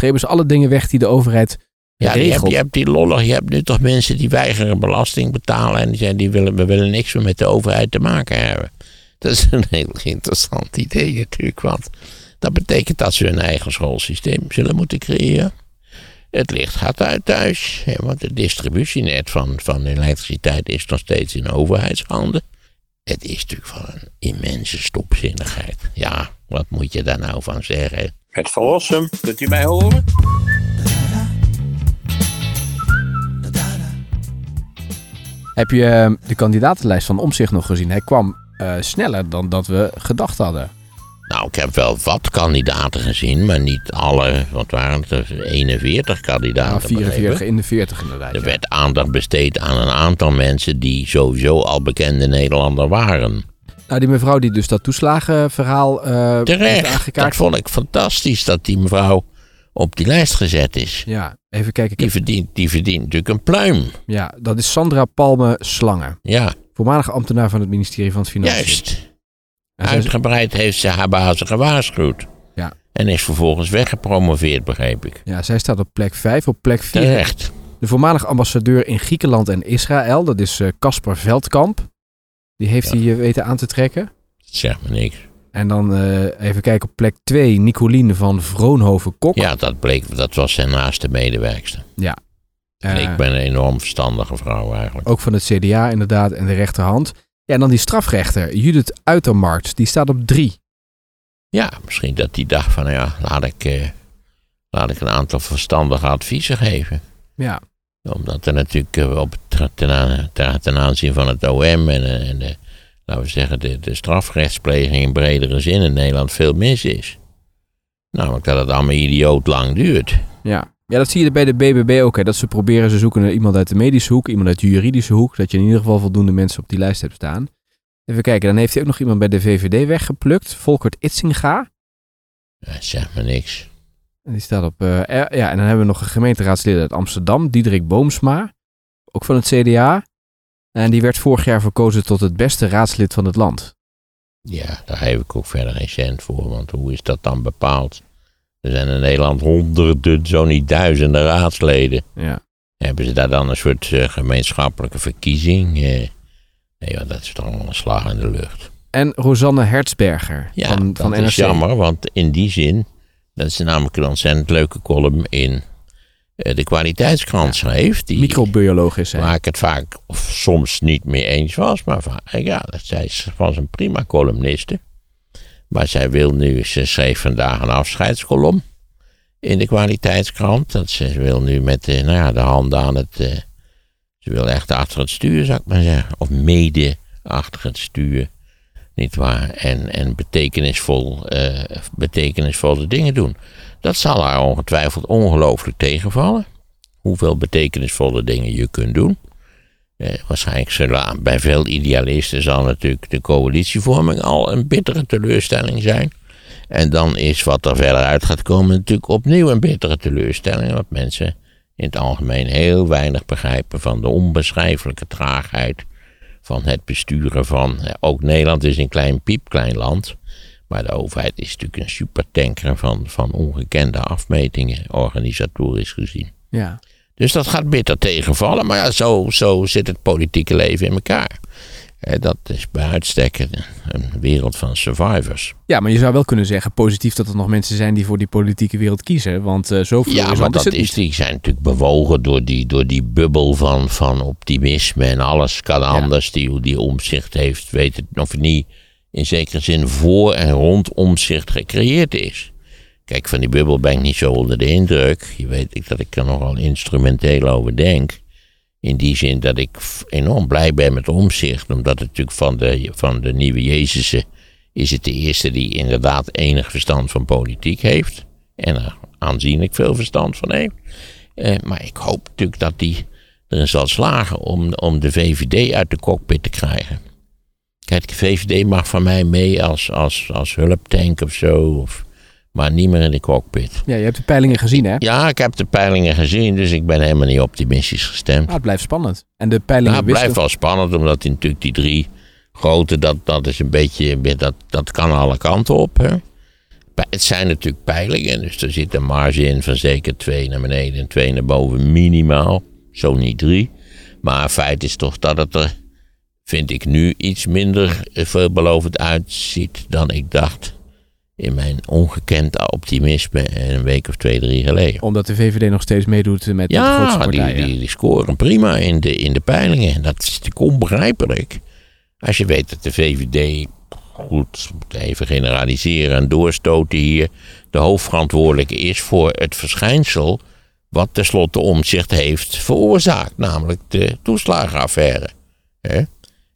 strepen ze alle dingen weg die de overheid Ja, je hebt, regelt. je hebt die lollig, je hebt nu toch mensen die weigeren belasting betalen en die zeggen, die willen, we willen niks meer met de overheid te maken hebben. Dat is een heel interessant idee natuurlijk, want dat betekent dat ze hun eigen schoolsysteem zullen moeten creëren. Het licht gaat uit thuis, hè, want het distributienet van, van elektriciteit is nog steeds in overheidshanden. Het is natuurlijk van een immense stopzinnigheid. Ja, wat moet je daar nou van zeggen? Het verlossen, kunt u mij horen? Heb je eh, de kandidatenlijst van Omzicht nog gezien? Hij kwam eh, sneller dan dat we gedacht hadden. Nou, ik heb wel wat kandidaten gezien, maar niet alle. Wat waren het? er? 41 kandidaten. Nou, 44 begrepen. in de 40 inderdaad. Er ja. werd aandacht besteed aan een aantal mensen die sowieso al bekende Nederlander waren. Nou, die mevrouw die dus dat toeslagenverhaal eh heeft Terecht. Dat aangekaart. vond ik fantastisch dat die mevrouw op die lijst gezet is. Ja, even kijken. Die verdient, die verdient natuurlijk een pluim. ja, dat is Sandra Palme Slangen. Ja, Voormalig ambtenaar van het ministerie van Financiën. juist. En Uitgebreid heeft ze haar bazen gewaarschuwd. Ja. En is vervolgens weggepromoveerd, begreep ik. ja, zij staat op plek 5. Op plek 4 Terecht. de voormalig ambassadeur in Griekenland en Israël. Dat is eh, Casper Veldkamp. Die heeft hij eh, weten aan te trekken. Zeg me niks. En dan eh, even kijken op plek 2, Nicoline van Vroonhoven-Kok. Ja, dat bleek, dat was zijn naaste medewerkster. Eh, ik ben een enorm verstandige vrouw eigenlijk. Ook van het CDA inderdaad en de rechterhand. Ja, en dan die strafrechter, Judith Uitermarkt, die staat op 3. Ja, misschien dat die dacht van, ja, laat ik, eh, laat ik een aantal verstandige adviezen geven. Ja, Omdat er natuurlijk eh, op, het- ten, aan- ten, ten aanzien van het OM en, eh, en de, laten we zeggen, de, de strafrechtspleging in bredere zin in Nederland veel mis is. Namelijk dat het allemaal idioot lang duurt. ja. Ja, dat zie je bij de BBB ook. Hè, dat ze proberen, ze zoeken naar iemand uit de medische hoek, iemand uit de juridische hoek. Dat je in ieder geval voldoende mensen op die lijst hebt staan. Even kijken, dan heeft hij ook nog iemand bij de VVD weggeplukt. Volkert Itzinga. Ja, zeg maar niks. En die staat op... eh, er- ja, en dan hebben we nog een gemeenteraadslid uit Amsterdam, Diederik Boomsma. Ook van het CDA. En die werd vorig jaar verkozen tot het beste raadslid van het land. Ja, daar heb ik ook verder geen cent voor, want hoe is dat dan bepaald? Er zijn in Nederland honderden, zo niet duizenden raadsleden. Ja. Hebben ze daar dan een soort eh, gemeenschappelijke verkiezing? Eh, nee, dat is toch allemaal een slag in de lucht. En Rosanne Hertzberger Ja, van, dat van NRC. is jammer, want in die zin, dat is namelijk een ontzettend leuke column in eh, de kwaliteitskrant schreef. Die, Microbioloog is hij. Waar ik het vaak of soms niet mee eens was, maar vaak, ja, zij is- was een prima columniste. Maar zij wil nu, ze schreef vandaag een afscheidskolom in de kwaliteitskrant. Dat ze wil nu met de, nou ja, de handen aan het, eh, ze wil echt achter het stuur, zou ik maar zeggen. Of mede achter het stuur, En, en betekenisvol, eh, betekenisvolle dingen doen. Dat zal haar ongetwijfeld ongelooflijk tegenvallen hoeveel betekenisvolle dingen je kunt doen. Eh, waarschijnlijk zullen bij veel idealisten zal natuurlijk de coalitievorming al een bittere teleurstelling zijn. En dan is wat er verder uit gaat komen natuurlijk opnieuw een bittere teleurstelling. Want mensen in het algemeen heel weinig begrijpen van de onbeschrijfelijke traagheid van het besturen van. eh, Ook Nederland is een klein piepklein land. Maar de overheid is natuurlijk een supertanker van, van ongekende afmetingen, organisatorisch gezien. Ja. Dus dat gaat bitter tegenvallen. Maar ja, zo, zo zit het politieke leven in elkaar. Eh, Dat is bij uitstek een wereld van survivors. ja, maar je zou wel kunnen zeggen positief dat er nog mensen zijn die voor die politieke wereld kiezen. Want eh zoveel Ja, is maar anders dat is, die zijn natuurlijk bewogen door die, door die bubbel van, van optimisme. En alles kan anders. Die, die omzicht heeft, weet het of niet in zekere zin voor en rond omzicht gecreëerd is. Kijk, van die bubbel ben ik niet zo onder de indruk. Je weet ik dat ik er nogal instrumenteel over denk. In die zin dat ik enorm blij ben met omzicht. Omdat het natuurlijk van de, van de nieuwe Jezusen is het de eerste die inderdaad enig verstand van politiek heeft. En er aanzienlijk veel verstand van heeft. Eh, maar ik hoop natuurlijk dat die erin zal slagen om, om de VVD uit de cockpit te krijgen. Kijk, de VVD mag van mij mee als, als, als hulptank of zo. Maar niet meer in de cockpit. Ja, je hebt de peilingen gezien, hè? Ja, ik heb de peilingen gezien, dus ik ben helemaal niet optimistisch gestemd. Ah, het blijft spannend. En de peilingen Nou, het blijft wel spannend, omdat die, natuurlijk die drie grote, dat, dat is een beetje, dat, dat kan alle kanten op. Hè? Het zijn natuurlijk peilingen, dus er zit een marge in van zeker twee naar beneden en twee naar boven minimaal. Zo niet drie. Maar feit is toch dat het er, vind ik nu, iets minder eh, veelbelovend uitziet dan ik dacht. In mijn ongekend optimisme een week of twee, drie geleden. Omdat de VVD nog steeds meedoet met de grootste Ja, die, partijen. die, die scoren prima in de, in de peilingen. Dat is natuurlijk onbegrijpelijk. Als je weet dat de VVD, goed, even generaliseren en doorstoten hier, de hoofdverantwoordelijke is voor het verschijnsel wat tenslotte omzicht heeft veroorzaakt, namelijk de toeslagenaffaire. Hè?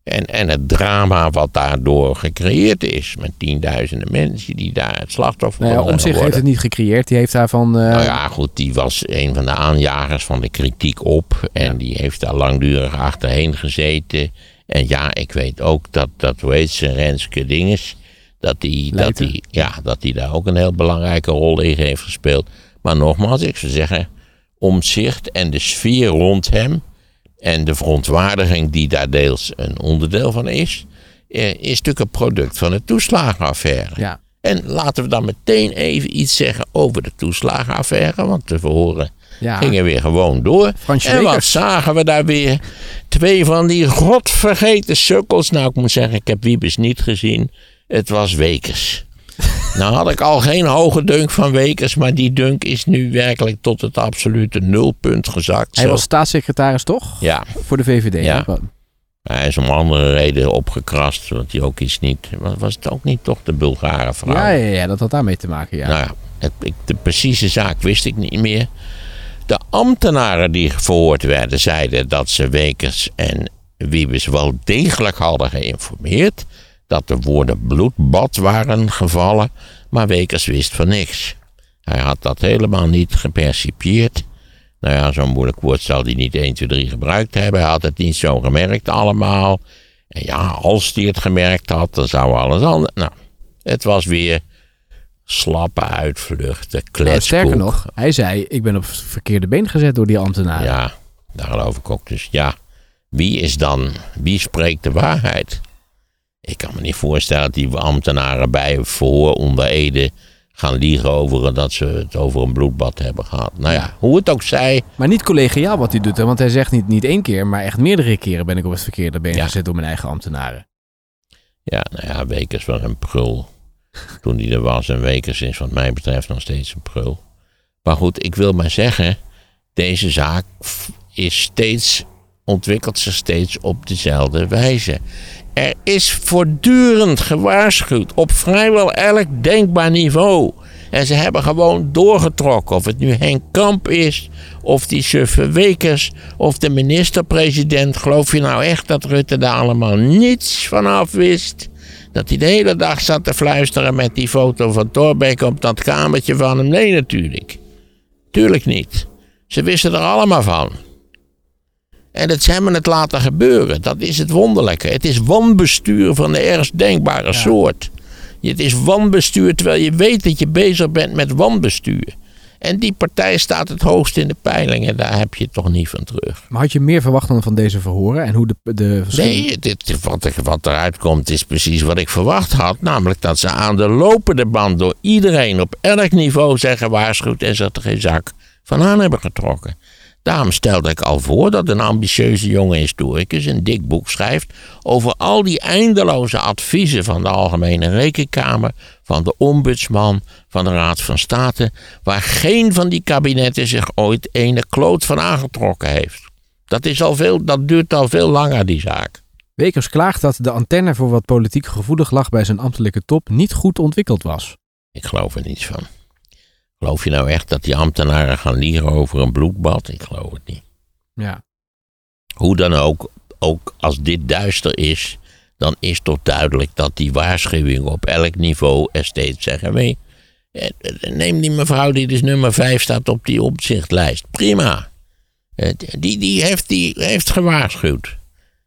En, en het drama wat daardoor gecreëerd is, met tienduizenden mensen die daar het slachtoffer Nou ja, van om zich heeft het niet gecreëerd. Die heeft daarvan... eh, Nou ja, goed, die was een van de aanjagers van de kritiek op. En Ja. die heeft daar langdurig achterheen gezeten. En ja, ik weet ook dat, dat hoe heet ze, Renske Dinges, dat die, dat, die, ja, dat die daar ook een heel belangrijke rol in heeft gespeeld. Maar nogmaals, ik zou zeggen, omzicht en de sfeer rond hem en de verontwaardiging die daar deels een onderdeel van is, eh, is natuurlijk een product van de toeslagenaffaire. ja. En laten we dan meteen even iets zeggen over de toeslagenaffaire. Want de verhoren Ja. gingen weer gewoon door. Fransje en wat zagen we daar weer? Twee van die godvergeten sukkels. Nou, ik moet zeggen, ik heb Wiebes niet gezien. Het was Wekers. Nou had ik al geen hoge dunk van Wekers. Maar die dunk is nu werkelijk tot het absolute nulpunt gezakt. Hij Zo. was staatssecretaris toch? Ja, Voor de VVD. Ja. hè? hij is om andere reden opgekrast. Want hij ook iets niet... Was was het ook niet toch de Bulgare vrouw? Ja, ja, ja, dat had daarmee te maken, ja. Nou ja, het, ik, de precieze zaak wist ik niet meer. De ambtenaren die verhoord werden zeiden dat ze Wekers en Wiebes wel degelijk hadden geïnformeerd. Dat de woorden bloedbad waren gevallen, maar Wekers wist van niks. Hij had dat helemaal niet gepercipieerd. Nou ja, zo'n moeilijk woord zal hij niet 1, 2, 3 gebruikt hebben. Hij had het niet zo gemerkt allemaal. En ja, als hij het gemerkt had, dan zou alles anders. Nou, het was weer slappe uitvluchten, Nou, kletskoek. sterker nog, hij zei, ik ben op het verkeerde been gezet door die ambtenaren. Ja, daar geloof ik ook. Dus ja, wie is dan, wie spreekt de waarheid? Ik kan me niet voorstellen dat die ambtenaren bij voor onder Ede gaan liegen over dat ze het over een bloedbad hebben gehad. Nou ja, hoe het ook zij, Maar niet collegiaal wat hij doet, hè, want hij zegt niet, niet één keer, maar echt meerdere keren ben ik op het verkeerde been Ja. gezet door mijn eigen ambtenaren. ja, nou ja, Wekers was een prul. Toen hij er was en Wekers is wat mij betreft nog steeds een prul. Maar goed, ik wil maar zeggen, deze zaak is steeds, ontwikkelt zich steeds op dezelfde wijze. Er is voortdurend gewaarschuwd op vrijwel elk denkbaar niveau. En ze hebben gewoon doorgetrokken. Of het nu Henk Kamp is, of die suffe Wekers, of de minister-president. Geloof je nou echt dat Rutte daar allemaal niets van af wist? Dat hij de hele dag zat te fluisteren met die foto van Torbeck op dat kamertje van hem? Nee, natuurlijk. Tuurlijk niet. Ze wisten er allemaal van. En dat ze hebben het laten gebeuren. Dat is het wonderlijke. Het is wanbestuur van de ergst denkbare soort. Het is wanbestuur terwijl je weet dat je bezig bent met wanbestuur. En die partij staat het hoogst in de peilingen. Daar heb je het toch niet van terug. Maar had je meer verwacht dan van deze verhoren en hoe de, de Nee, dit, wat, er- wat eruit komt is precies wat ik verwacht had. Namelijk dat ze aan de lopende band door iedereen op elk niveau zijn gewaarschuwd en ze er geen zak van aan hebben getrokken. Daarom stelde ik al voor dat een ambitieuze jonge historicus een dik boek schrijft over al die eindeloze adviezen van de Algemene Rekenkamer, van de Ombudsman, van de Raad van State, waar geen van die kabinetten zich ooit ene kloot van aangetrokken heeft. Dat, is al veel, dat duurt al veel langer, die zaak. Wekers klaagt dat de antenne voor wat politiek gevoelig lag bij zijn ambtelijke top niet goed ontwikkeld was. Ik geloof er niets van. Geloof je nou echt dat die ambtenaren gaan liegen over een bloedbad? Ik geloof het niet. Ja. Hoe dan ook, ook als dit duister is, dan is toch duidelijk dat die waarschuwingen op elk niveau er steeds zeggen: mee. eh, Neem die mevrouw die dus nummer 5 staat op die opzichtlijst. Prima. Eh, Die, die, heeft, die heeft gewaarschuwd.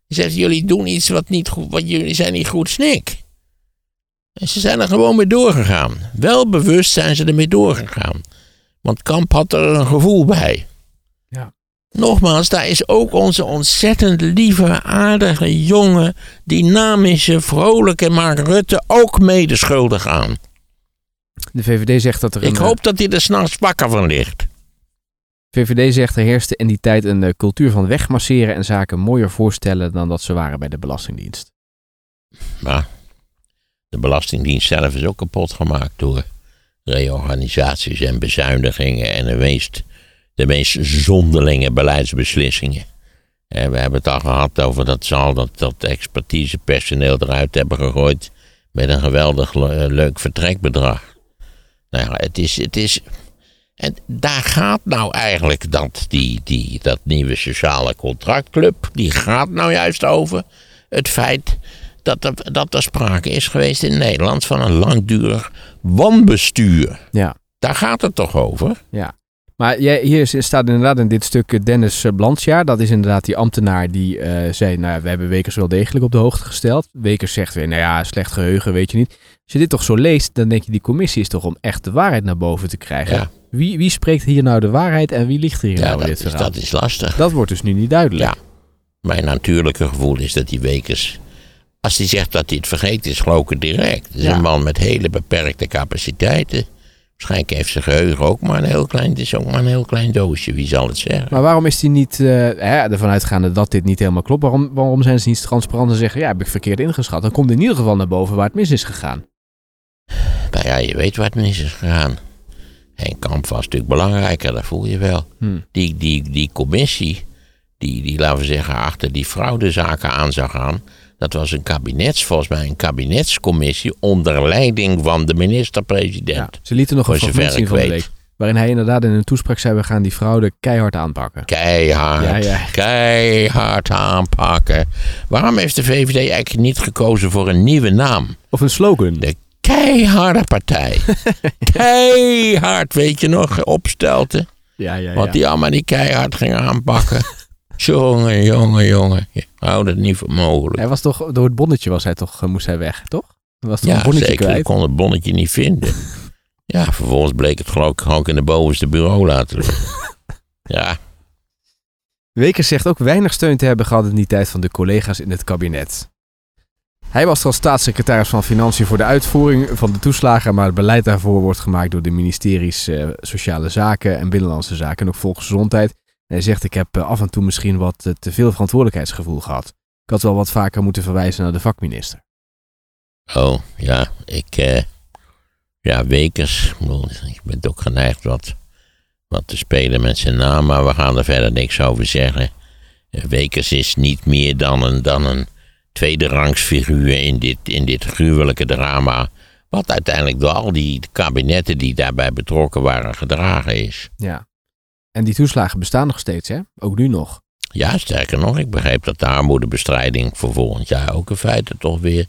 Die zegt: Jullie doen iets wat niet goed, wat jullie zijn niet goed snik. En ze zijn er gewoon mee doorgegaan. Wel bewust zijn ze ermee doorgegaan. Want Kamp had er een gevoel bij. Ja. Nogmaals, daar is ook onze ontzettend lieve, aardige jonge, dynamische, vrolijke Mark Rutte ook mede schuldig aan. De VVD zegt dat er een, Ik hoop dat hij er s'nachts wakker van ligt. VVD zegt er heerste in die tijd een eh, cultuur van wegmasseren en zaken mooier voorstellen dan dat ze waren bij de Belastingdienst. Maar de Belastingdienst zelf is ook kapot gemaakt door reorganisaties en bezuinigingen en de meest, de meest zonderlinge beleidsbeslissingen. En we hebben het al gehad over dat ze al dat, dat expertisepersoneel eruit hebben gegooid met een geweldig le- leuk vertrekbedrag. Nou ja, het is, het is, en daar gaat nou eigenlijk dat, die, die, dat nieuwe sociale contractclub, die gaat nou juist over het feit dat er, dat er sprake is geweest in Nederland van een langdurig wanbestuur. Ja, Daar gaat het toch over? ja. Maar jij, hier staat inderdaad in dit stuk Dennis eh, Blansjaar. Dat is inderdaad die ambtenaar die eh, zei, nou ja, we hebben Wekers wel degelijk op de hoogte gesteld. Wekers zegt weer, nou ja, slecht geheugen, weet je niet. Als je dit toch zo leest, dan denk je, die commissie is toch om echt de waarheid naar boven te krijgen. Ja. Wie, wie spreekt hier nou de waarheid en wie ligt er hier Ja, nou in dit verhaal? dat is lastig. Dat wordt dus nu niet duidelijk. Ja. Mijn natuurlijke gevoel is dat die Wekers, als hij zegt dat hij het vergeet, is geloof ik het direct. Het is Ja. een man met hele beperkte capaciteiten. Waarschijnlijk heeft zijn geheugen ook maar een heel klein, het is ook maar een heel klein doosje, wie zal het zeggen? Maar waarom is hij niet, eh, hè, ervan uitgaande dat dit niet helemaal klopt, waarom, waarom zijn ze niet transparant en zeggen, ja, heb ik verkeerd ingeschat? Dan komt in ieder geval naar boven waar het mis is gegaan. Nou ja, je weet wat mis is gegaan. Henk Kamp was natuurlijk belangrijker, dat voel je wel. Hm. Die, die, die commissie, die, die, laten we zeggen, achter die fraudezaken aan zou gaan. Dat was een kabinets, volgens mij een kabinetscommissie onder leiding van de minister-president. Ja, ze lieten nog een fragment zien ik van de week. Waarin hij inderdaad in een toespraak zei, we gaan die fraude keihard aanpakken. Keihard, Ja, ja. keihard aanpakken. Waarom heeft de VVD eigenlijk niet gekozen voor een nieuwe naam? Of een slogan. De keiharde partij. keihard, weet je nog, opstelten. Ja, ja, Wat die allemaal die keihard gingen aanpakken. Jongen, jongen, jongen. Ik hou dat niet voor mogelijk. Hij was toch, door het bonnetje was hij toch, eh, moest hij weg, toch? Hij was toch Ja, een bonnetje zeker. Ik kwijt? kon het bonnetje niet vinden. Ja, vervolgens bleek het geloof ik gewoon in de bovenste bureau laten liggen. Ja, Wekers zegt ook weinig steun te hebben gehad in die tijd van de collega's in het kabinet. Hij was als staatssecretaris van Financiën voor de uitvoering van de toeslagen, maar het beleid daarvoor wordt gemaakt door de ministeries eh, Sociale Zaken en Binnenlandse Zaken en ook Volksgezondheid. Hij zegt, ik heb eh, af en toe misschien wat eh, te veel verantwoordelijkheidsgevoel gehad. Ik had wel wat vaker moeten verwijzen naar de vakminister. oh, ja, ik, eh, ja, Wekers, ik ben ook geneigd wat, wat te spelen met zijn naam, maar we gaan er verder niks over zeggen. Eh, Wekers is niet meer dan een, dan een tweede rangs figuur in dit, in dit gruwelijke drama, wat uiteindelijk door al die kabinetten die daarbij betrokken waren gedragen is. Ja. En die toeslagen bestaan nog steeds, hè? Ook nu nog. Ja, sterker nog, ik begreep dat de armoedebestrijding voor volgend jaar ook in feite toch weer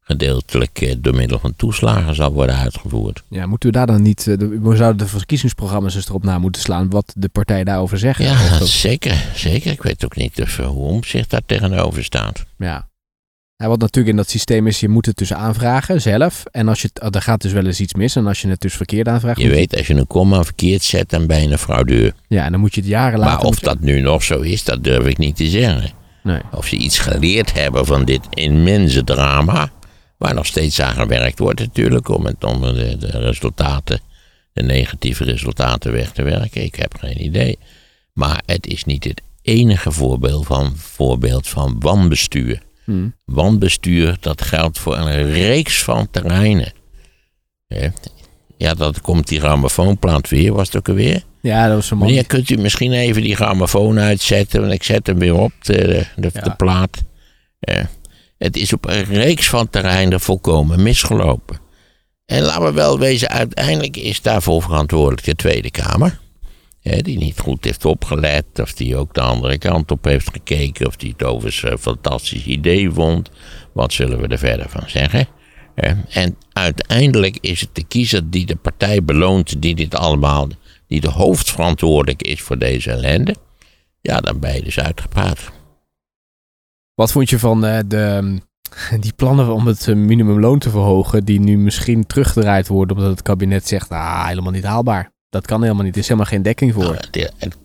gedeeltelijk eh, door middel van toeslagen zal worden uitgevoerd. Ja, moeten we daar dan niet... eh, We zouden de verkiezingsprogramma's eens erop na moeten slaan wat de partijen daarover zeggen. Ja, zeker, zeker. Ik weet ook niet of, eh, hoe omzicht daar tegenover staat. Ja. Ja, wat natuurlijk in dat systeem is, je moet het dus aanvragen zelf. En als je het, er gaat dus wel eens iets mis. En als je het dus verkeerd aanvraagt. Je weet, als je een komma verkeerd zet, dan ben je een fraudeur. Ja, en dan moet je het jaren later... Maar of dat nu nog zo is, dat durf ik niet te zeggen. Nee. Of ze iets geleerd hebben van dit immense drama. Waar nog steeds aan gewerkt wordt natuurlijk. Om, het, om de, de resultaten, de negatieve resultaten weg te werken. Ik heb geen idee. Maar het is niet het enige voorbeeld van, voorbeeld van wanbestuur. Hm. Wanbestuur, dat geldt voor een reeks van terreinen. Ja, dat komt die grammofoonplaat weer, was het ook alweer? Ja, dat was een man. Meneer, kunt u misschien even die grammofoon uitzetten? Want ik zet hem weer op, de, de, Ja. de plaat. Eh, het is op een reeks van terreinen volkomen misgelopen. En laten we wel wezen, uiteindelijk is daarvoor verantwoordelijk de Tweede Kamer. Hè, die niet goed heeft opgelet, of die ook de andere kant op heeft gekeken, of die het overigens een fantastisch idee vond. Wat zullen we er verder van zeggen? Eh, en uiteindelijk is het de kiezer die de partij beloont, die dit allemaal, die de hoofdverantwoordelijk is voor deze ellende. Ja, dan ben je dus uitgepraat. Wat vond je van eh, de, die plannen om het eh, minimumloon te verhogen, die nu misschien teruggedraaid worden omdat het kabinet zegt, ah, helemaal niet haalbaar. Dat kan helemaal niet. Er is helemaal geen dekking voor. Nou, het, het-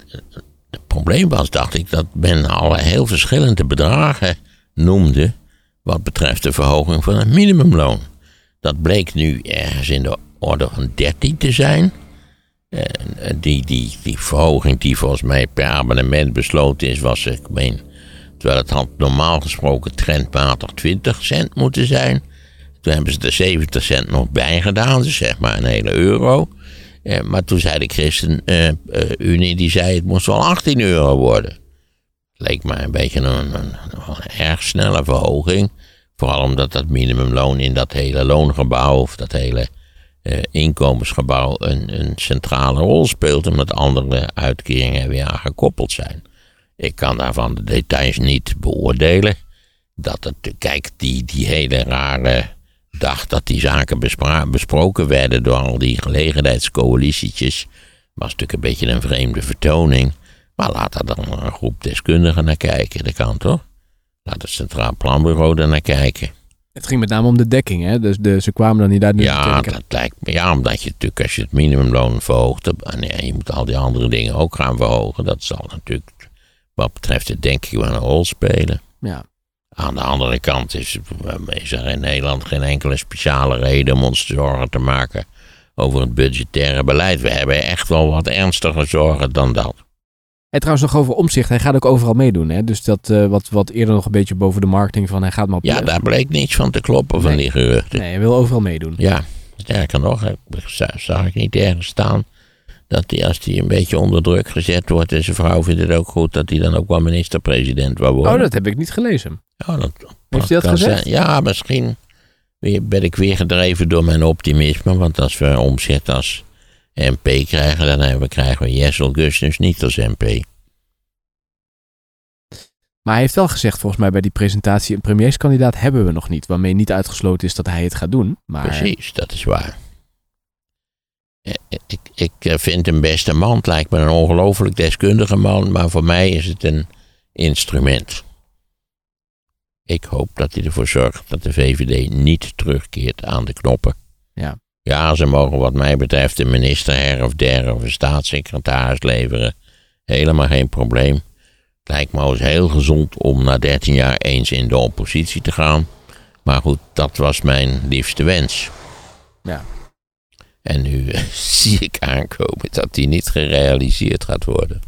probleem was, dacht ik, dat men al heel verschillende bedragen noemde wat betreft de verhoging van het minimumloon. Dat bleek nu ergens in de orde van 13 te zijn. Eh, die, die, die verhoging die volgens mij per abonnement besloten is, was, ik meen, terwijl het had normaal gesproken trendmatig 20 cent moeten zijn. Toen hebben ze er 70 cent nog bij gedaan, dus zeg maar een hele euro. Eh, maar toen zei de ChristenUnie, die zei het moest wel 18 euro worden. Leek mij een beetje een, een, erg snelle verhoging. Vooral omdat dat minimumloon in dat hele loongebouw of dat hele eh, inkomensgebouw een, een centrale rol speelt. Omdat andere uitkeringen weer aan gekoppeld zijn. Ik kan daarvan de details niet beoordelen. Dat het, kijk, die, die hele rare dag dat die zaken besproken werden door al die gelegenheidscoalitietjes. Was natuurlijk een beetje een vreemde vertoning. Maar laat er dan een groep deskundigen naar kijken, dat kan toch? Laat het Centraal Planbureau er naar kijken. Het ging met name om de dekking, hè? Dus de, ze kwamen dan niet uit. Ja, dat lijkt me. Ja, omdat je natuurlijk, als je het minimumloon verhoogt. en je moet al die andere dingen ook gaan verhogen. Dat zal natuurlijk, wat betreft het denk ik, wel een rol spelen. Ja. Aan de andere kant is, is er in Nederland geen enkele speciale reden om ons zorgen te maken over het budgettaire beleid. We hebben echt wel wat ernstiger zorgen dan dat. En trouwens nog over omzicht. Hij gaat ook overal meedoen. Hè? Dus dat uh, wat, wat eerder nog een beetje boven de marketing van hij gaat maar op... Ja, daar bleek niets van te kloppen van die geruchten. Nee, hij wil overal meedoen. Ja, sterker nog, zag ik niet ergens staan dat hij als hij een beetje onder druk gezet wordt en zijn vrouw vindt het ook goed, dat hij dan ook wel minister-president wil worden. Oh, dat heb ik niet gelezen. Dat, Heeft hij dat gezegd? Zijn. Ja, misschien ben ik weer gedreven door mijn optimisme, want als we omzet als MP krijgen, dan krijgen we Jessel Augustus niet als MP. Maar hij heeft wel gezegd, volgens mij bij die presentatie, een premierskandidaat hebben we nog niet. Waarmee niet uitgesloten is dat hij het gaat doen. Maar... Precies, dat is waar. Ik, ik vind hem best een man. Het lijkt me een ongelooflijk deskundige man. Maar voor mij is het een instrument. Ik hoop dat hij ervoor zorgt dat de VVD niet terugkeert aan de knoppen. Ja. Ja, ze mogen wat mij betreft een minister her of der of een staatssecretaris leveren. Helemaal geen probleem. Het lijkt me eens heel gezond om na 13 jaar eens in de oppositie te gaan. Maar goed, dat was mijn liefste wens. Ja. En nu zie ik aankomen dat die niet gerealiseerd gaat worden.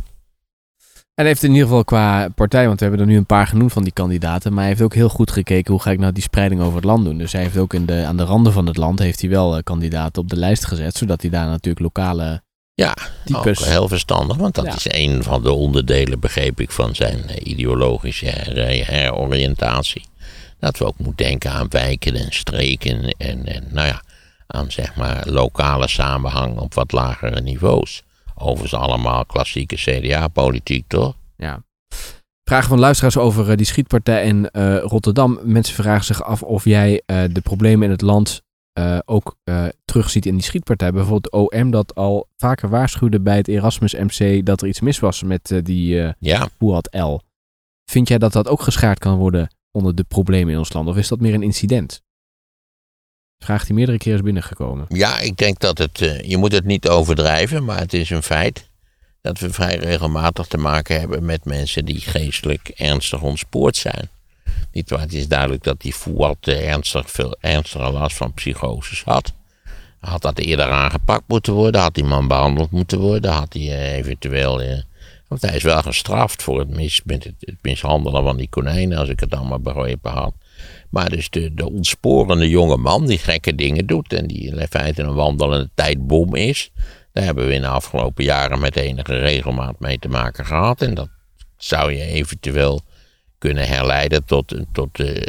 En hij heeft in ieder geval qua partij, want we hebben er nu een paar genoemd van die kandidaten, maar hij heeft ook heel goed gekeken hoe ga ik nou die spreiding over het land doen. Dus hij heeft ook in de, aan de randen van het land heeft hij wel uh, kandidaten op de lijst gezet, zodat hij daar natuurlijk lokale ja, types... ook heel verstandig, want dat is een van de onderdelen, begreep ik, van zijn eh, ideologische her heroriëntatie. Dat we ook moeten denken aan wijken en streken en, en nou ja, aan zeg maar lokale samenhang op wat lagere niveaus. Overigens allemaal klassieke CDA-politiek, toch? Ja. Vragen van luisteraars over uh, die schietpartij in uh, Rotterdam. Mensen vragen zich af of jij uh, de problemen in het land ook terugziet in die schietpartij. Bijvoorbeeld OM dat al vaker waarschuwde bij het Erasmus MC dat er iets mis was met die ja. Poehat L. Vind jij dat dat ook geschaard kan worden onder de problemen in ons land? Of is dat meer een incident? Vraag die meerdere keer is binnengekomen. Ja, ik denk dat het. Uh, je moet het niet overdrijven, maar het is een feit. Dat we vrij regelmatig te maken hebben met mensen die geestelijk ernstig ontspoord zijn. Niet waar, het is duidelijk dat die Fouad ernstig, veel ernstiger last van psychoses had. Had dat eerder aangepakt moeten worden? Had die man behandeld moeten worden? Had hij uh, eventueel. Want hij is wel gestraft voor het, het mishandelen van die konijnen, als ik het allemaal begrepen had. Maar dus de, de ontsporende jonge man die gekke dingen doet en die in feite een wandelende tijdbom is. Daar hebben we in de afgelopen jaren met enige regelmaat mee te maken gehad. En dat zou je eventueel kunnen herleiden tot, tot, de,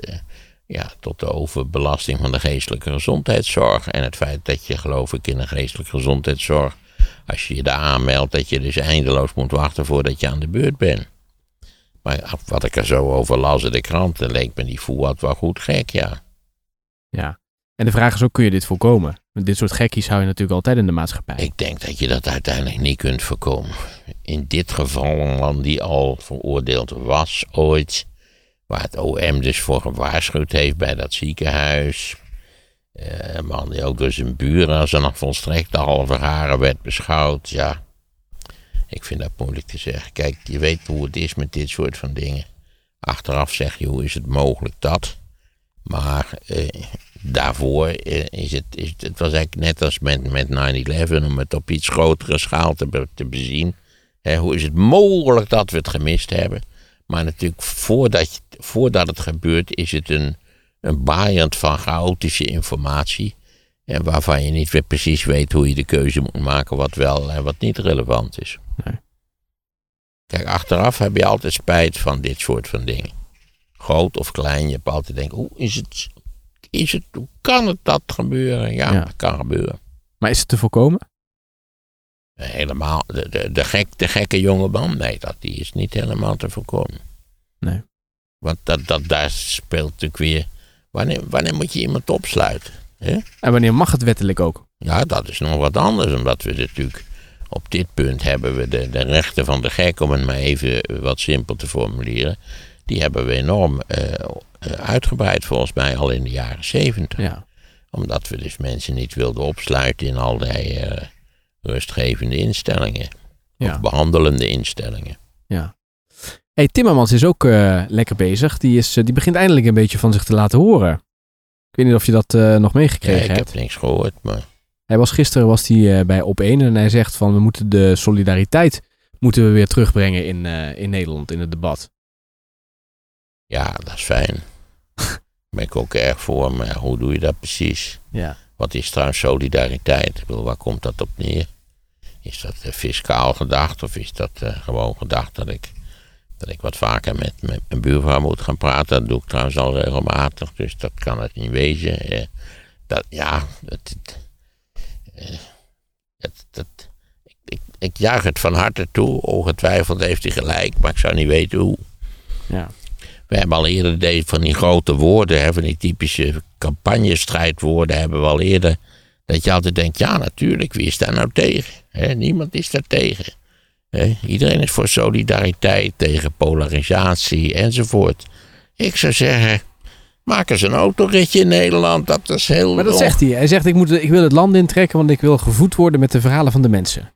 ja, tot de overbelasting van de geestelijke gezondheidszorg. En het feit dat je, geloof ik, in de geestelijke gezondheidszorg, als je je daar aanmeldt, dat je dus eindeloos moet wachten voordat je aan de beurt bent. Maar wat ik er zo over las in de kranten, leek me die Fouad wel goed gek, ja. Ja. En de vraag is ook, kun je dit voorkomen? Want dit soort gekkies hou je natuurlijk altijd in de maatschappij. Ik denk dat je dat uiteindelijk niet kunt voorkomen. In dit geval een man die al veroordeeld was ooit, waar het OM dus voor gewaarschuwd heeft bij dat ziekenhuis. Uh, een man die ook door zijn buren als een volstrekte halve haren werd beschouwd, ja. Ik vind dat moeilijk te zeggen. Kijk, je weet hoe het is met dit soort van dingen. Achteraf zeg je, hoe is het mogelijk dat? Maar eh, daarvoor eh, is het, is het, was eigenlijk net als met, met 9-11, om het op iets grotere schaal te, te bezien. Hoe is het mogelijk dat we het gemist hebben? Maar natuurlijk, voordat, voordat het gebeurt, is het een, een baaiend van chaotische informatie. En waarvan je niet weer precies weet hoe je de keuze moet maken wat wel en wat niet relevant is. Nee. Kijk, achteraf heb je altijd spijt van dit soort van dingen. Groot of klein, je hebt altijd denken, hoe is het, is het, hoe kan het dat gebeuren? Ja, Ja. dat kan gebeuren. Maar is het te voorkomen? Helemaal, de, de, de, gek, de gekke jongeman, nee, dat, die is niet helemaal te voorkomen. Nee. Want dat, dat, daar speelt natuurlijk weer, wanneer, wanneer moet je iemand opsluiten? En wanneer mag het wettelijk ook? Ja, dat is nog wat anders, omdat we natuurlijk op dit punt hebben we de, de rechten van de gek, om het maar even wat simpel te formuleren, die hebben we enorm eh, eh, uitgebreid volgens mij al in de jaren zeventig. Ja. Omdat we dus mensen niet wilden opsluiten in allerlei eh, rustgevende instellingen. Ja. Of behandelende instellingen. ja. Hey, Timmermans is ook lekker bezig. Die, is, die begint eindelijk een beetje van zich te laten horen. Ik weet niet of je dat eh, nog Ja, meegekregen ik hebt. heb niks gehoord, maar Hij was gisteren was hij, eh, bij Op1 en hij zegt van we moeten de solidariteit moeten we weer terugbrengen in, eh, in Nederland in het debat. ja, dat is fijn. Daar ben ik ook erg voor, maar ja, hoe doe je dat precies? Ja. Wat is trouwens solidariteit? Ik bedoel, waar komt dat op neer? Is dat fiscaal gedacht of is dat gewoon gedacht dat ik, dat ik wat vaker met, met mijn buurvrouw moet gaan praten? Dat doe ik trouwens al regelmatig, dus dat kan het niet wezen. Eh, dat, ja, dat, het, eh, ik, ik, ik juich het van harte toe. Ongetwijfeld heeft hij gelijk, maar ik zou niet weten hoe. Ja. We hebben al eerder deze van die grote woorden, hè, van die typische campagnestrijdwoorden, hebben we al eerder. Dat je altijd denkt, ja natuurlijk, wie is daar nou tegen? Niemand is daar tegen. Iedereen is voor solidariteit, tegen polarisatie enzovoort. Ik zou zeggen, maak eens een autoritje in Nederland, dat is heel... Maar dat zegt hij. Hij zegt ik, moet, ik wil het land intrekken want ik wil gevoed worden met de verhalen van de mensen.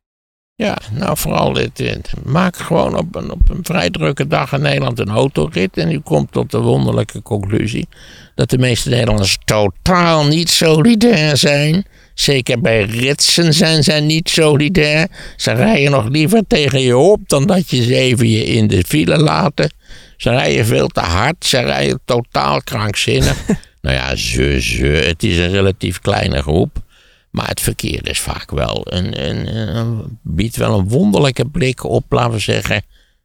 Ja, nou vooral dit. dit. Maak gewoon op een, op een vrij drukke dag in Nederland een autorit. En u komt tot de wonderlijke conclusie dat de meeste Nederlanders totaal niet solidair zijn. Zeker bij ritsen zijn zij niet solidair. Ze rijden nog liever tegen je op dan dat je ze even je in de file laten. Ze rijden veel te hard, ze rijden totaal krankzinnig. nou ja, ze, ze, het is een relatief kleine groep. Maar het verkeer is vaak wel een, een, een- biedt wel een wonderlijke blik op, laten we zeggen,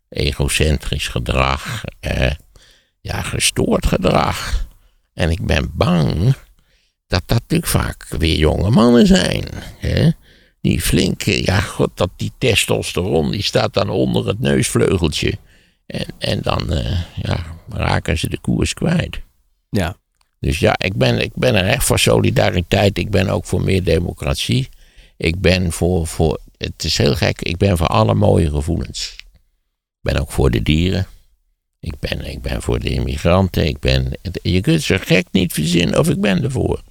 egocentrisch gedrag, eh, ja, gestoord gedrag. En ik ben bang dat dat natuurlijk vaak weer jonge mannen zijn. Hè? Die flinke, ja, god, dat die testosteron, die staat dan onder het neusvleugeltje. En, en dan eh, ja, raken ze de koers kwijt. Ja. Dus ja, ik ben, ik ben er echt voor solidariteit. Ik ben ook voor meer democratie. Ik ben voor, voor, het is heel gek, ik ben voor alle mooie gevoelens. Ik ben ook voor de dieren. Ik ben, ik ben voor de immigranten. Ik ben, je kunt zo gek niet verzinnen of ik ben ervoor.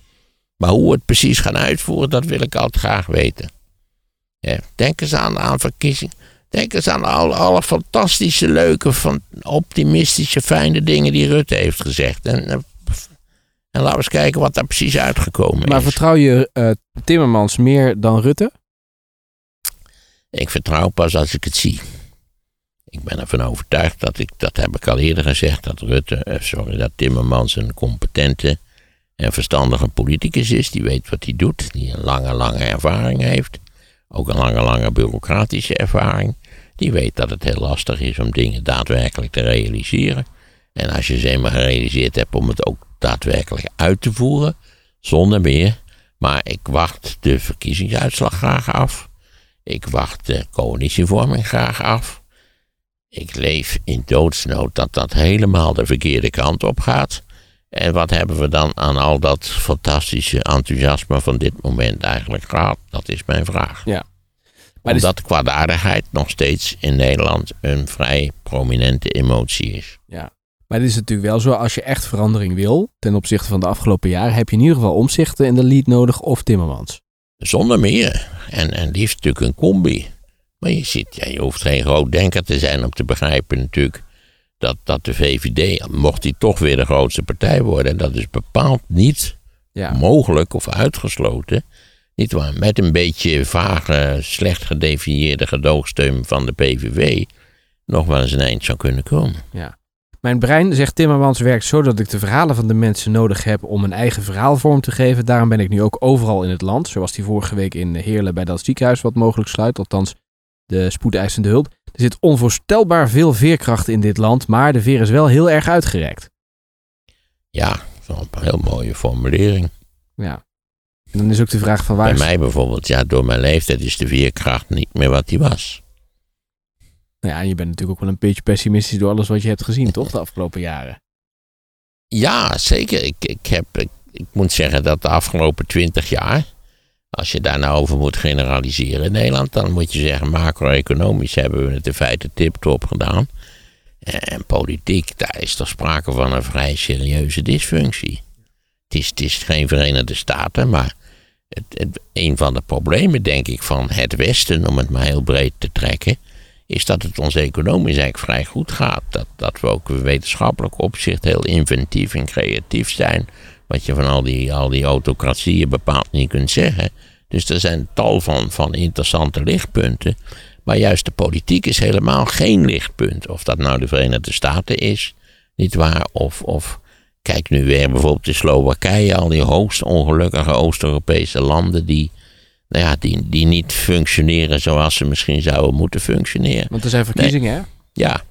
Maar hoe we het precies gaan uitvoeren, dat wil ik altijd graag weten. Ja, denk eens aan, aan verkiezingen. Denk eens aan alle, alle fantastische, leuke, van, optimistische, fijne dingen die Rutte heeft gezegd. En, eh, en laten we eens kijken wat daar precies uitgekomen Maar is. vertrouw je eh, Timmermans meer dan Rutte? Ik vertrouw pas als ik het zie. Ik ben ervan overtuigd dat ik, dat heb ik al eerder gezegd, dat Rutte, eh, sorry, dat Timmermans een competente en verstandige politicus is. Die weet wat hij doet, die een lange, lange ervaring heeft. Ook een lange, lange bureaucratische ervaring. Die weet dat het heel lastig is om dingen daadwerkelijk te realiseren. En als je ze eenmaal gerealiseerd hebt om het ook daadwerkelijk uit te voeren, zonder meer. Maar ik wacht de verkiezingsuitslag graag af. Ik wacht de coalitievorming graag af. Ik leef in doodsnood dat dat helemaal de verkeerde kant op gaat. En wat hebben we dan aan al dat fantastische enthousiasme van dit moment eigenlijk gehad? Dat is mijn vraag. Maar dus- Omdat kwaadaardigheid nog steeds in Nederland een vrij prominente emotie is. Maar het is natuurlijk wel zo, als je echt verandering wil ten opzichte van de afgelopen jaren, heb je in ieder geval omzichten in de lead nodig of Timmermans. Zonder meer. En, en liefst natuurlijk een combi. Maar je, ziet, ja, je hoeft geen groot denker te zijn om te begrijpen natuurlijk dat, dat de VVD, mocht die toch weer de grootste partij worden, en dat is bepaald niet Ja. mogelijk of uitgesloten, niet waar, met een beetje vage, slecht gedefinieerde gedoogsteun van de PVV, nog wel eens een eind zou kunnen komen. Ja. Mijn brein, zegt Timmermans, werkt zo dat ik de verhalen van de mensen nodig heb om een eigen verhaal vorm te geven. Daarom ben ik nu ook overal in het land. Zoals die vorige week in Heerlen bij dat ziekenhuis wat mogelijk sluit. Althans, de spoedeisende hulp. Er zit onvoorstelbaar veel veerkracht in dit land, maar de veer is wel heel erg uitgerekt. Ja, dat is wel een heel mooie formulering. Ja. En dan is ook de vraag van waar Bij mij bijvoorbeeld, ja, door mijn leeftijd is de veerkracht niet meer wat die was. Nou ja, je bent natuurlijk ook wel een beetje pessimistisch door alles wat je hebt gezien, toch, de afgelopen jaren? Ja, zeker. Ik, ik, heb, ik, ik moet zeggen dat de afgelopen twintig jaar, als je daar nou over moet generaliseren in Nederland, dan moet je zeggen, macro-economisch hebben we het in feite tip-top gedaan. En politiek, daar is toch sprake van een vrij serieuze dysfunctie. Het is, is geen Verenigde Staten, maar het, een van de problemen, denk ik, van het Westen, om het maar heel breed te trekken, is dat het ons economisch eigenlijk vrij goed gaat. Dat, dat we ook wetenschappelijk opzicht heel inventief en creatief zijn. Wat je van al die, al die autocratieën bepaald niet kunt zeggen. Dus er zijn tal van, van interessante lichtpunten. Maar juist de politiek is helemaal geen lichtpunt. Of dat nou de Verenigde Staten is, niet waar? Of, of kijk nu weer bijvoorbeeld de Slowakije, al die hoogst ongelukkige Oost-Europese landen die, nou ja, die, die niet functioneren zoals ze misschien zouden moeten functioneren. Want er zijn verkiezingen, hè? Ja,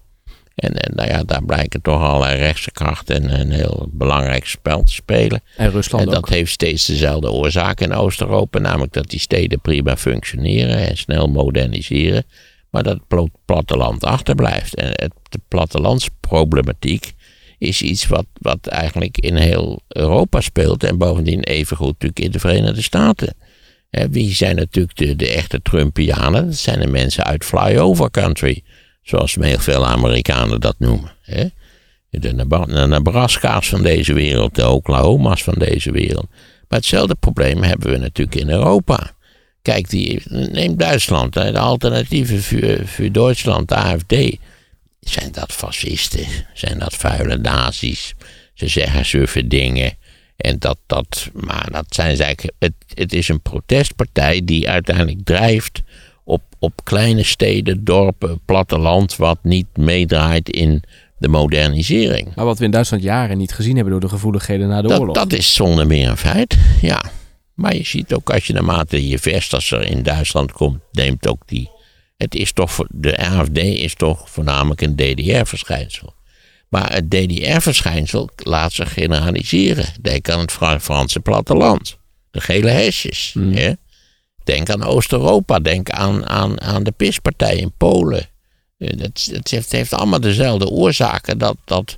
en, en nou ja, daar blijken toch allerlei rechtse krachten een heel belangrijk spel te spelen. En Rusland En dat ook. heeft steeds dezelfde oorzaak in Oost-Europa, namelijk dat die steden prima functioneren en snel moderniseren, maar dat het platteland achterblijft. En het, de plattelandsproblematiek is iets wat, wat eigenlijk in heel Europa speelt en bovendien evengoed natuurlijk in de Verenigde Staten. Wie zijn natuurlijk de, de echte Trumpianen? Dat zijn de mensen uit flyover country, zoals heel veel Amerikanen dat noemen. Hè? De Nebraska's van deze wereld, de Oklahoma's van deze wereld. Maar hetzelfde probleem hebben we natuurlijk in Europa. Kijk, die, neem Duitsland, de alternatieven voor, voor Duitsland, de AFD. Zijn dat fascisten? Zijn dat vuile nazi's? Ze zeggen suffe dingen. En dat, dat, maar dat zijn ze eigenlijk. Het, het is een protestpartij die uiteindelijk drijft op, op kleine steden, dorpen, platteland, wat niet meedraait in de modernisering. Maar wat we in Duitsland jaren niet gezien hebben door de gevoeligheden na de Dat, oorlog. dat is zonder meer een feit, ja. Maar je ziet ook als je naarmate je vestigser in Duitsland komt, neemt ook die. Het is toch, de AFD is toch voornamelijk een DDR-verschijnsel. Maar het DDR-verschijnsel laat zich generaliseren. Denk aan het Fra- Franse platteland. De gele hesjes. hè. Denk aan Oost-Europa. Denk aan, aan, aan de PIS-partij in Polen. Eh, Dat, dat heeft, heeft allemaal dezelfde oorzaken. Dat, dat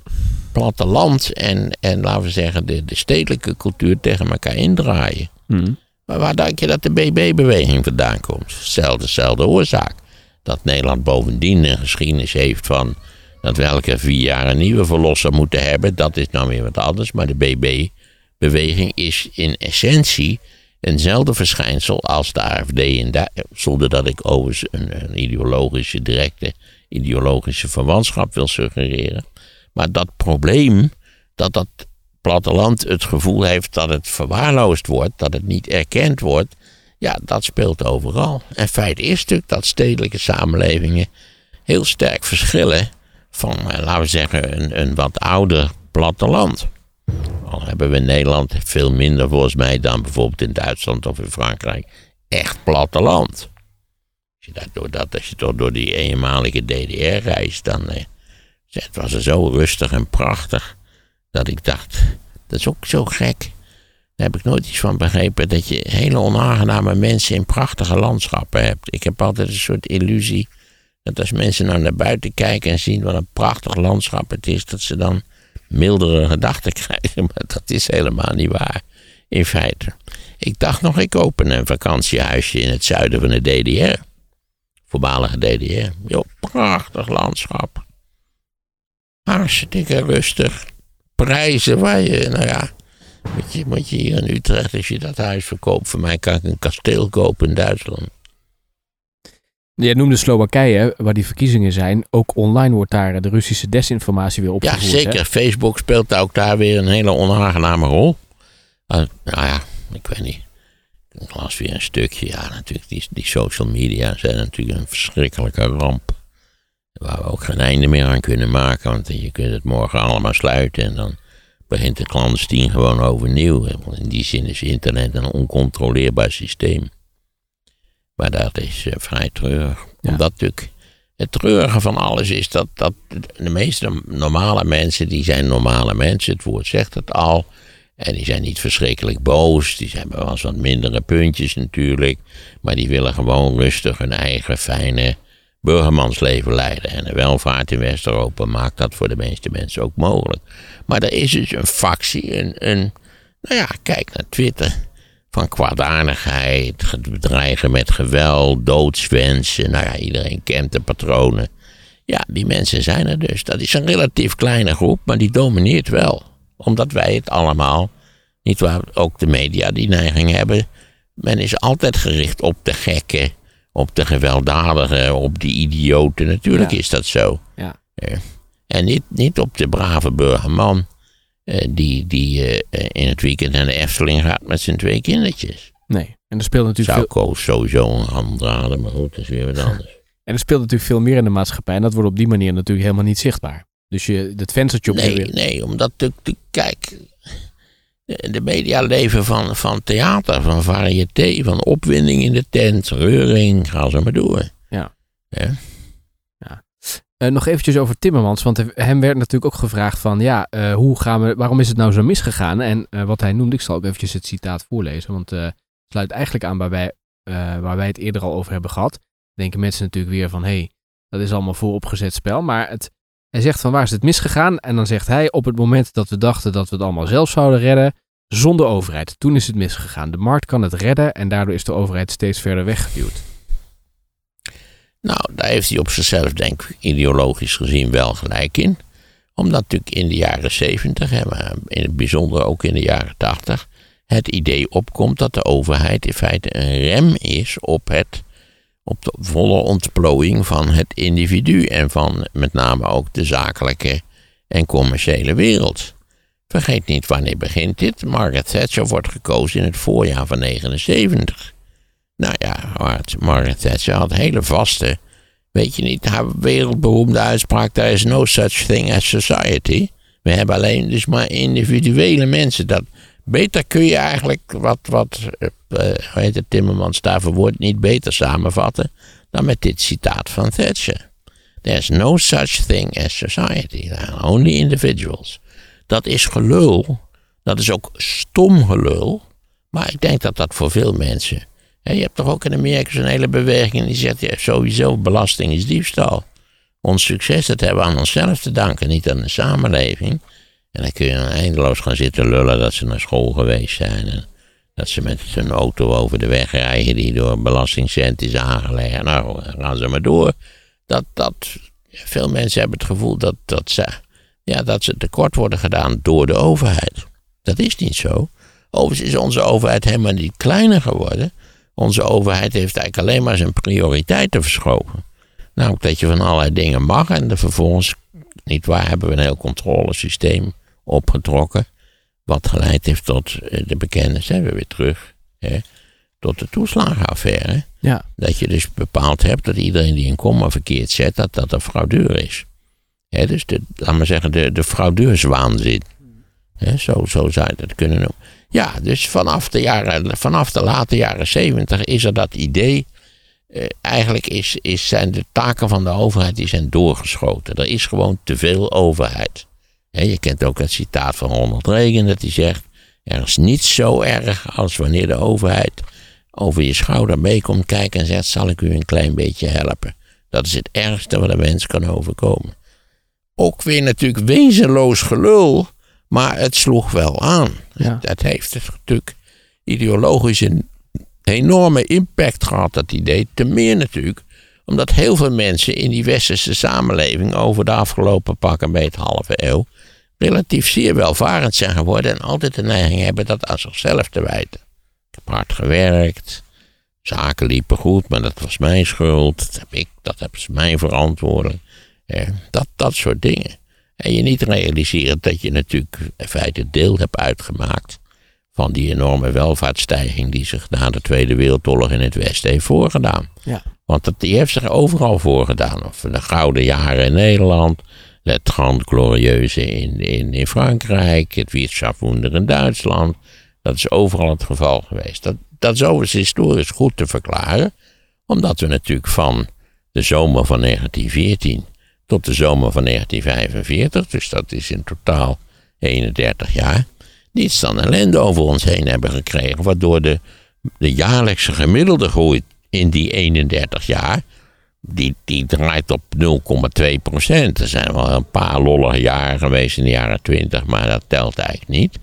platteland en, en laten we zeggen de, de stedelijke cultuur tegen elkaar indraaien. Hm. Maar waar denk je dat de BB-beweging vandaan komt? Zelfde, oorzaak. Dat Nederland bovendien een geschiedenis heeft van dat we elke vier jaar een nieuwe verlosser moeten hebben. Dat is nou weer wat anders. Maar de BB-beweging is in essentie eenzelfde verschijnsel als de AFD. In Du- zonder dat ik overigens een, een ideologische, directe ideologische verwantschap wil suggereren. Maar dat probleem, dat dat platteland het gevoel heeft dat het verwaarloosd wordt, dat het niet erkend wordt, ja, dat speelt overal. En feit is natuurlijk dat stedelijke samenlevingen heel sterk verschillen van, eh, laten we zeggen, een, een wat ouder platteland. Al hebben we in Nederland veel minder volgens mij dan bijvoorbeeld in Duitsland of in Frankrijk echt platteland. Als je, door dat, als je toch door die eenmalige DDR reist, dan eh, het was er zo rustig en prachtig dat ik dacht, dat is ook zo gek. Daar heb ik nooit iets van begrepen dat je hele onaangename mensen in prachtige landschappen hebt. Ik heb altijd een soort illusie dat als mensen nou naar buiten kijken en zien wat een prachtig landschap het is, dat ze dan mildere gedachten krijgen. Maar dat is helemaal niet waar, in feite. Ik dacht nog, ik open een vakantiehuisje in het zuiden van de DDR. Voormalige DDR. Jo, prachtig landschap. Hartstikke rustig. Prijzen waar je, nou ja, moet moet je hier in Utrecht, als je dat huis verkoopt, voor mij kan ik een kasteel kopen in Duitsland. Je noemde Slowakije, waar die verkiezingen zijn. Ook online wordt daar de Russische desinformatie weer Ja, opgevoerd. zeker. hè? Facebook speelt ook daar weer een hele onaangename rol. Uh, nou ja, ik weet niet. Ik las weer een stukje. Ja, natuurlijk, die, die social media zijn natuurlijk een verschrikkelijke ramp. Waar we ook geen einde meer aan kunnen maken. Want je kunt het morgen allemaal sluiten en dan begint het clandestien gewoon overnieuw. In die zin is internet een oncontroleerbaar systeem. Maar dat is eh, vrij treurig. Ja. Omdat natuurlijk het treurige van alles is dat, dat de meeste normale mensen, die zijn normale mensen, het woord zegt het al. En die zijn niet verschrikkelijk boos, die hebben wel eens wat mindere puntjes natuurlijk. Maar die willen gewoon rustig hun eigen fijne burgermansleven leiden. En de welvaart in West-Europa maakt dat voor de meeste mensen ook mogelijk. Maar er is dus een factie, een, een nou ja, kijk naar Twitter. Van kwaadaardigheid, ge- bedreigen met geweld, doodswensen. Nou ja, iedereen kent de patronen. Ja, die mensen zijn er dus. Dat is een relatief kleine groep, maar die domineert wel. Omdat wij het allemaal, niet waar, ook de media die neiging hebben. Men is altijd gericht op de gekken, op de gewelddadigen, op die idioten. Natuurlijk Ja. is dat zo. Ja. En niet, niet op de brave burgerman. Eh, die die eh, eh, in het weekend naar de Efteling gaat met zijn twee kindertjes. Nee. En er speelt natuurlijk Zou veel, Koos sowieso een hand draden, maar goed, dat is weer wat anders. en er speelt natuurlijk veel meer in de maatschappij. En dat wordt op die manier natuurlijk helemaal niet zichtbaar. Dus je, het venstertje op je Nee, weer- nee, omdat de, de- kijk, de, de media leven van, van theater, van variété, van opwinding in de tent, reuring, ga zo maar door. Ja. Ja. Eh, nog eventjes over Timmermans, want he- hem werd natuurlijk ook gevraagd van, ja, eh, hoe gaan we, waarom is het nou zo misgegaan? En eh, wat hij noemde, ik zal ook eventjes het citaat voorlezen, want het sluit eigenlijk aan waar wij, waar wij het eerder al over hebben gehad. Denken mensen natuurlijk weer van, hé, hey, dat is allemaal vooropgezet spel, maar het, hij zegt van, waar is het misgegaan? En dan zegt hij, op het moment dat we dachten dat we het allemaal zelf zouden redden, zonder overheid. Toen is het misgegaan. De markt kan het redden en daardoor is de overheid steeds verder weggeduwd. Nou, daar heeft hij op zichzelf, denk ik, ideologisch gezien wel gelijk in. Omdat natuurlijk in de jaren zeventig, maar in het bijzonder ook in de jaren tachtig, het idee opkomt dat de overheid in feite een rem is op, het, op de volle ontplooiing van het individu en van met name ook de zakelijke en commerciële wereld. Vergeet niet wanneer begint dit. Margaret Thatcher wordt gekozen in het voorjaar van 79. Nou ja, Margaret- Thatcher had hele vaste, weet je niet, haar wereldberoemde uitspraak, there is no such thing as society. We hebben alleen dus maar individuele mensen. Dat, beter kun je eigenlijk, wat, wat eh, hoe heet Timmermans daarvoor woord niet beter samenvatten, dan met dit citaat van Thatcher. There's no such thing as society. There are only individuals. Dat is gelul. Dat is ook stom gelul. Maar ik denk dat dat voor veel mensen. Je hebt toch ook in Amerika zo'n hele beweging die zegt: ja, sowieso belasting is diefstal. Ons succes dat hebben we aan onszelf te danken, niet aan de samenleving. En dan kun je dan eindeloos gaan zitten lullen dat ze naar school geweest zijn. En dat ze met hun auto over de weg rijden die door belastingcent is aangelegd. Nou, gaan ze maar door. Dat, dat, veel mensen hebben het gevoel dat, dat, ze, ja, dat ze tekort worden gedaan door de overheid. Dat is niet zo. Overigens is onze overheid helemaal niet kleiner geworden. Onze overheid heeft eigenlijk alleen maar zijn prioriteiten verschoven. Namelijk dat je van allerlei dingen mag en er vervolgens, niet waar, hebben we een heel controlesysteem opgetrokken. Wat geleid heeft tot eh, de bekende, zijn we weer terug, hè, tot de toeslagenaffaire. Ja, Dat je dus bepaald hebt dat iedereen die een komma verkeerd zet, dat dat een fraudeur is. Hè, dus de, laat maar zeggen, de, de fraudeurswaanzin. Hè, zo, zo zou je dat kunnen noemen. Ja, dus vanaf de, jaren, vanaf de late jaren zeventig is er dat idee. eh, eigenlijk is, is, zijn de taken van de overheid die zijn doorgeschoten. Er is gewoon te veel overheid. Je kent ook het citaat van Ronald Reagan dat hij zegt... er is niets zo erg als wanneer de overheid over je schouder meekomt kijken en zegt... zal ik u een klein beetje helpen. Dat is het ergste wat een mens kan overkomen. Ook weer natuurlijk wezenloos gelul, maar het sloeg wel aan. Ja. Dat heeft het natuurlijk ideologisch een enorme impact gehad, dat idee. Te meer natuurlijk, omdat heel veel mensen in die westerse samenleving over de afgelopen pak een beetje halve eeuw relatief zeer welvarend zijn geworden en altijd de neiging hebben dat aan zichzelf te wijten. Ik heb hard gewerkt, Zaken liepen goed, maar dat was mijn schuld. Dat heb ik, dat hebben ze mij verantwoordelijk. Eh, dat, dat soort dingen. En je niet realiseren dat je natuurlijk in feite deel hebt uitgemaakt van die enorme welvaartsstijging die zich na de Tweede Wereldoorlog in het Westen heeft voorgedaan. Ja. Want dat, die heeft zich overal voorgedaan. Of de gouden jaren in Nederland, het Grand Glorieuze in, in, in Frankrijk, het Wirtschaftswunder in Duitsland. Dat is overal het geval geweest. Dat, dat is overigens historisch goed te verklaren, omdat we natuurlijk van de zomer van 1914 tot de zomer van 1945, dus dat is in totaal 31 jaar, niets dan ellende over ons heen hebben gekregen, waardoor de, de jaarlijkse gemiddelde groei in die 31 jaar, die, die draait op 0,2 procent. Er zijn wel een paar lollige jaren geweest in de jaren 20, maar dat telt eigenlijk niet.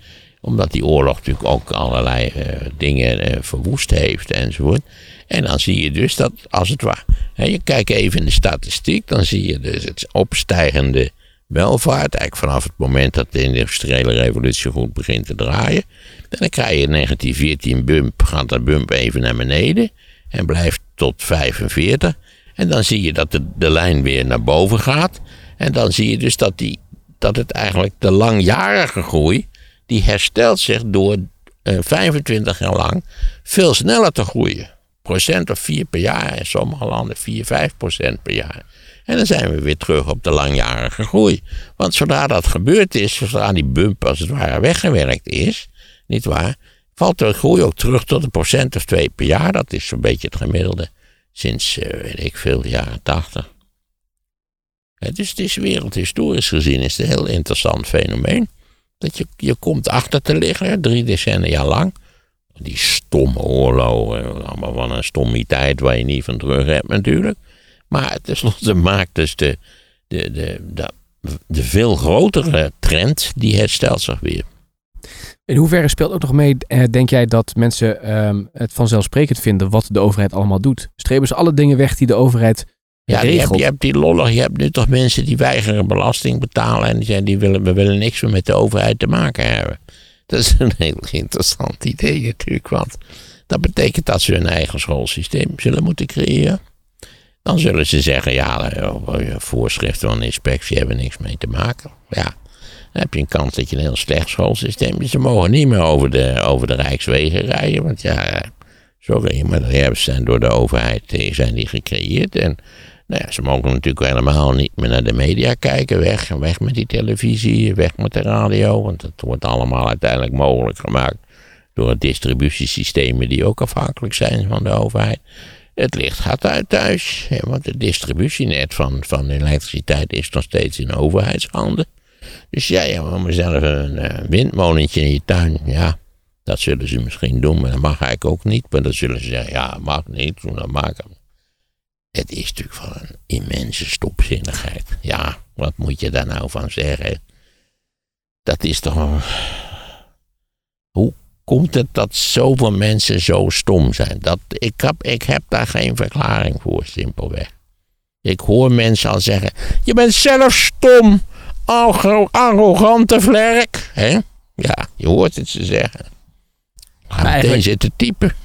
Omdat die oorlog natuurlijk ook allerlei uh, dingen uh, verwoest heeft enzovoort. En dan zie je dus dat, als het ware, hè, je kijkt even in de statistiek, dan zie je dus het opstijgende welvaart, eigenlijk vanaf het moment dat de industriële revolutie goed begint te draaien. En dan krijg je in 1914 bump, gaat de bump even naar beneden en blijft tot 45. En dan zie je dat de, de lijn weer naar boven gaat. En dan zie je dus dat, die, dat het eigenlijk de langjarige groei, die herstelt zich door uh, 25 jaar lang veel sneller te groeien. Procent of 4 per jaar, in sommige landen 4, 5 procent per jaar. En dan zijn we weer terug op de langjarige groei. Want zodra dat gebeurd is, zodra die bump als het ware weggewerkt is, niet waar, valt de groei ook terug tot een procent of twee per jaar. Dat is zo'n beetje het gemiddelde sinds, uh, weet ik veel, de jaren tachtig. dus het is wereldhistorisch gezien is het een heel interessant fenomeen. Dat je, je komt achter te liggen, drie decennia lang. Die stomme oorlogen, allemaal van een stommiteit waar je niet van terug hebt natuurlijk. Maar tenslotte maakt dus de, de, de, de, de veel grotere trend, die herstelt zich weer. In hoeverre speelt ook nog mee, eh, denk jij, dat mensen um, het vanzelfsprekend vinden wat de overheid allemaal doet? Streven ze alle dingen weg die de overheid ja? Je hebt, je hebt die lollig, je hebt nu toch mensen die weigeren belasting betalen en die zeggen, die willen, we willen niks meer met de overheid te maken hebben. Dat is een heel interessant idee natuurlijk, want dat betekent dat ze hun eigen schoolsysteem zullen moeten creëren. Dan zullen ze zeggen, ja, eh, voorschriften van inspectie hebben niks mee te maken. Ja, dan heb je een kans dat je een heel slecht schoolsysteem hebt. Ze mogen niet meer over de, over de Rijkswegen rijden, want ja, sorry, maar die zijn door de overheid eh, zijn die gecreëerd. En nou ja, ze mogen natuurlijk helemaal niet meer naar de media kijken. Weg, weg met die televisie, weg met de radio, want het wordt allemaal uiteindelijk mogelijk gemaakt door distributiesystemen die ook afhankelijk zijn van de overheid. Het licht gaat uit thuis, want het distributienet van, van elektriciteit is nog steeds in overheidshanden. Dus ja, je wil mezelf een windmolentje in je tuin, ja, dat zullen ze misschien doen, maar dat mag eigenlijk ook niet. Maar dan zullen ze zeggen, ja, mag niet, dat maken. Het is natuurlijk van een immense stopzinnigheid. Ja, wat moet je daar nou van zeggen? Dat is toch. Hoe komt het dat zoveel mensen zo stom zijn? Dat, ik, heb, ik heb daar geen verklaring voor, simpelweg. Ik hoor mensen al zeggen: Je bent zelf stom, arrogante vlerk. Hè? Ja, je hoort het ze zeggen. Ga meteen zitten typen.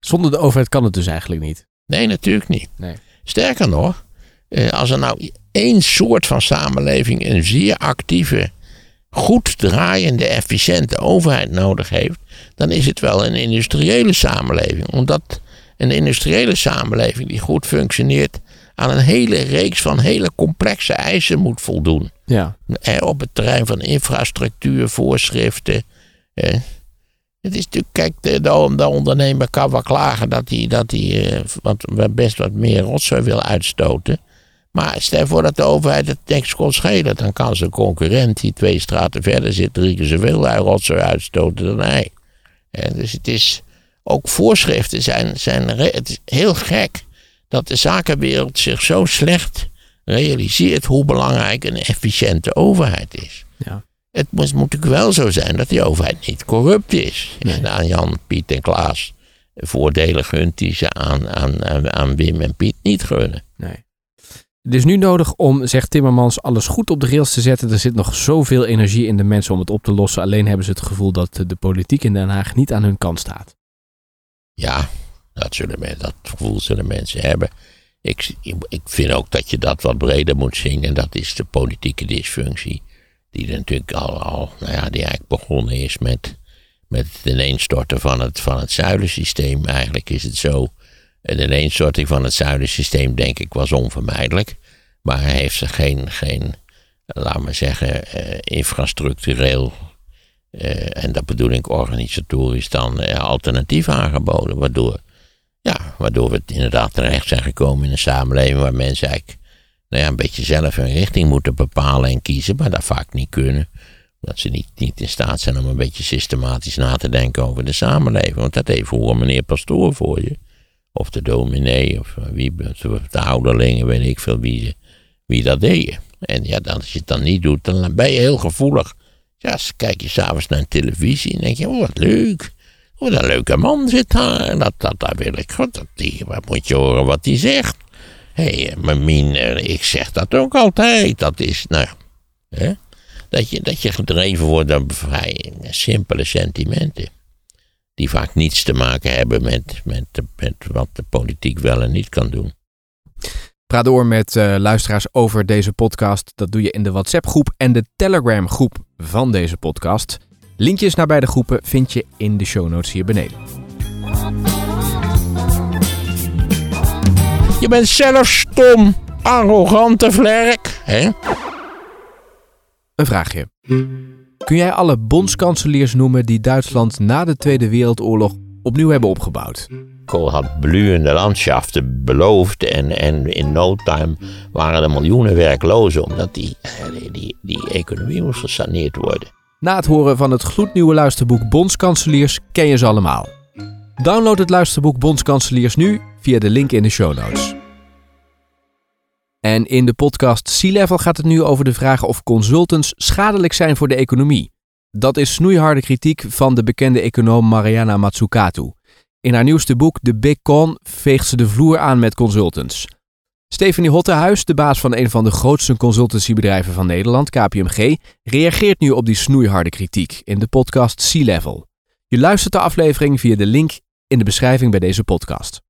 Zonder de overheid kan het dus eigenlijk niet. Nee, natuurlijk niet. Nee. Sterker nog, eh, als er nou één soort van samenleving een zeer actieve, goed draaiende, efficiënte overheid nodig heeft, dan is het wel een industriële samenleving. Omdat een industriële samenleving die goed functioneert aan een hele reeks van hele complexe eisen moet voldoen. Ja. Op het terrein van infrastructuur, voorschriften. Het is natuurlijk, kijk, de, de, ondernemer kan wel klagen dat hij, dat hij uh, wat, best wat meer rotzooi wil uitstoten. Maar stel voor dat de overheid het niks kon schelen. Dan kan zijn concurrent die twee straten verder zit drie keer zoveel rotzooi uitstoten dan hij. En dus het is, ook voorschriften zijn, zijn, het is heel gek dat de zakenwereld zich zo slecht realiseert hoe belangrijk een efficiënte overheid is. Ja. Het moet, moet natuurlijk wel zo zijn dat die overheid niet corrupt is. En aan Jan, Piet en Klaas voordelen gunt die ze aan, aan, aan Wim en Piet niet gunnen. Nee. Het is nu nodig om, zegt Timmermans, alles goed op de rails te zetten. Er zit nog zoveel energie in de mensen om het op te lossen. Alleen hebben ze het gevoel dat de politiek in Den Haag niet aan hun kant staat. Ja, Dat, zullen men, dat gevoel zullen mensen hebben. Ik, ik vind ook dat je dat wat breder moet zien. En dat is de politieke dysfunctie. Die natuurlijk al, al nou ja, die eigenlijk begonnen is met, met het ineenstorten van het, van het zuilensysteem. Eigenlijk is het zo. De ineenstorting van het zuilensysteem, denk ik, was onvermijdelijk. Maar heeft ze geen, geen laat maar zeggen, eh, infrastructureel. Eh, en dat bedoel ik organisatorisch dan eh, alternatief aangeboden. Waardoor, ja, waardoor we inderdaad terecht zijn gekomen in een samenleving waar mensen eigenlijk nou ja, een beetje zelf hun richting moeten bepalen en kiezen, maar dat vaak niet kunnen. Dat ze niet, niet in staat zijn om een beetje systematisch na te denken over de samenleving. Want dat heeft voor meneer Pastoor voor je. Of de dominee, of wie, de ouderlingen, weet ik veel wie, wie dat deed. En ja, dan, als je het dan niet doet, dan ben je heel gevoelig. Ja, kijk je s'avonds naar televisie en denk je, oh wat leuk. Oh, dat leuke man zit daar. Dat, dat, dat wil ik. God, dat, die, wat moet je horen wat hij zegt. Hey, maar min, eh, ik zeg dat ook altijd. Dat is, nou, hè? Dat, je, dat je gedreven wordt door vrij simpele sentimenten. Die vaak niets te maken hebben met, met, wat de politiek wel en niet kan doen. Praat door met uh, luisteraars over deze podcast. Dat doe je in de WhatsApp-groep en de Telegram-groep van deze podcast. Linkjes naar beide groepen vind je in de show notes hier beneden. Je bent zelf stom, arrogante vlerk, hè? Een vraagje. Kun jij alle bondskanseliers noemen die Duitsland na de Tweede Wereldoorlog opnieuw hebben opgebouwd? Kool had bloeiende landschaften beloofd en, en in no time waren er miljoenen werklozen omdat die, die, die, die economie moest gesaneerd worden. Na het horen van het gloednieuwe luisterboek Bondskanseliers ken je ze allemaal. Download het luisterboek Bondskanseliers nu via de link in de show notes. En in de podcast Sea Level gaat het nu over de vraag of consultants schadelijk zijn voor de economie. Dat is snoeiharde kritiek van de bekende econoom Mariana Mazzucato. In haar nieuwste boek The Big Con veegt ze de vloer aan met consultants. Stephanie Hottehuis, de baas van een van de grootste consultancybedrijven van Nederland, KPMG, reageert nu op die snoeiharde kritiek in de podcast Sea Level. Je luistert de aflevering via de link in de beschrijving bij deze podcast.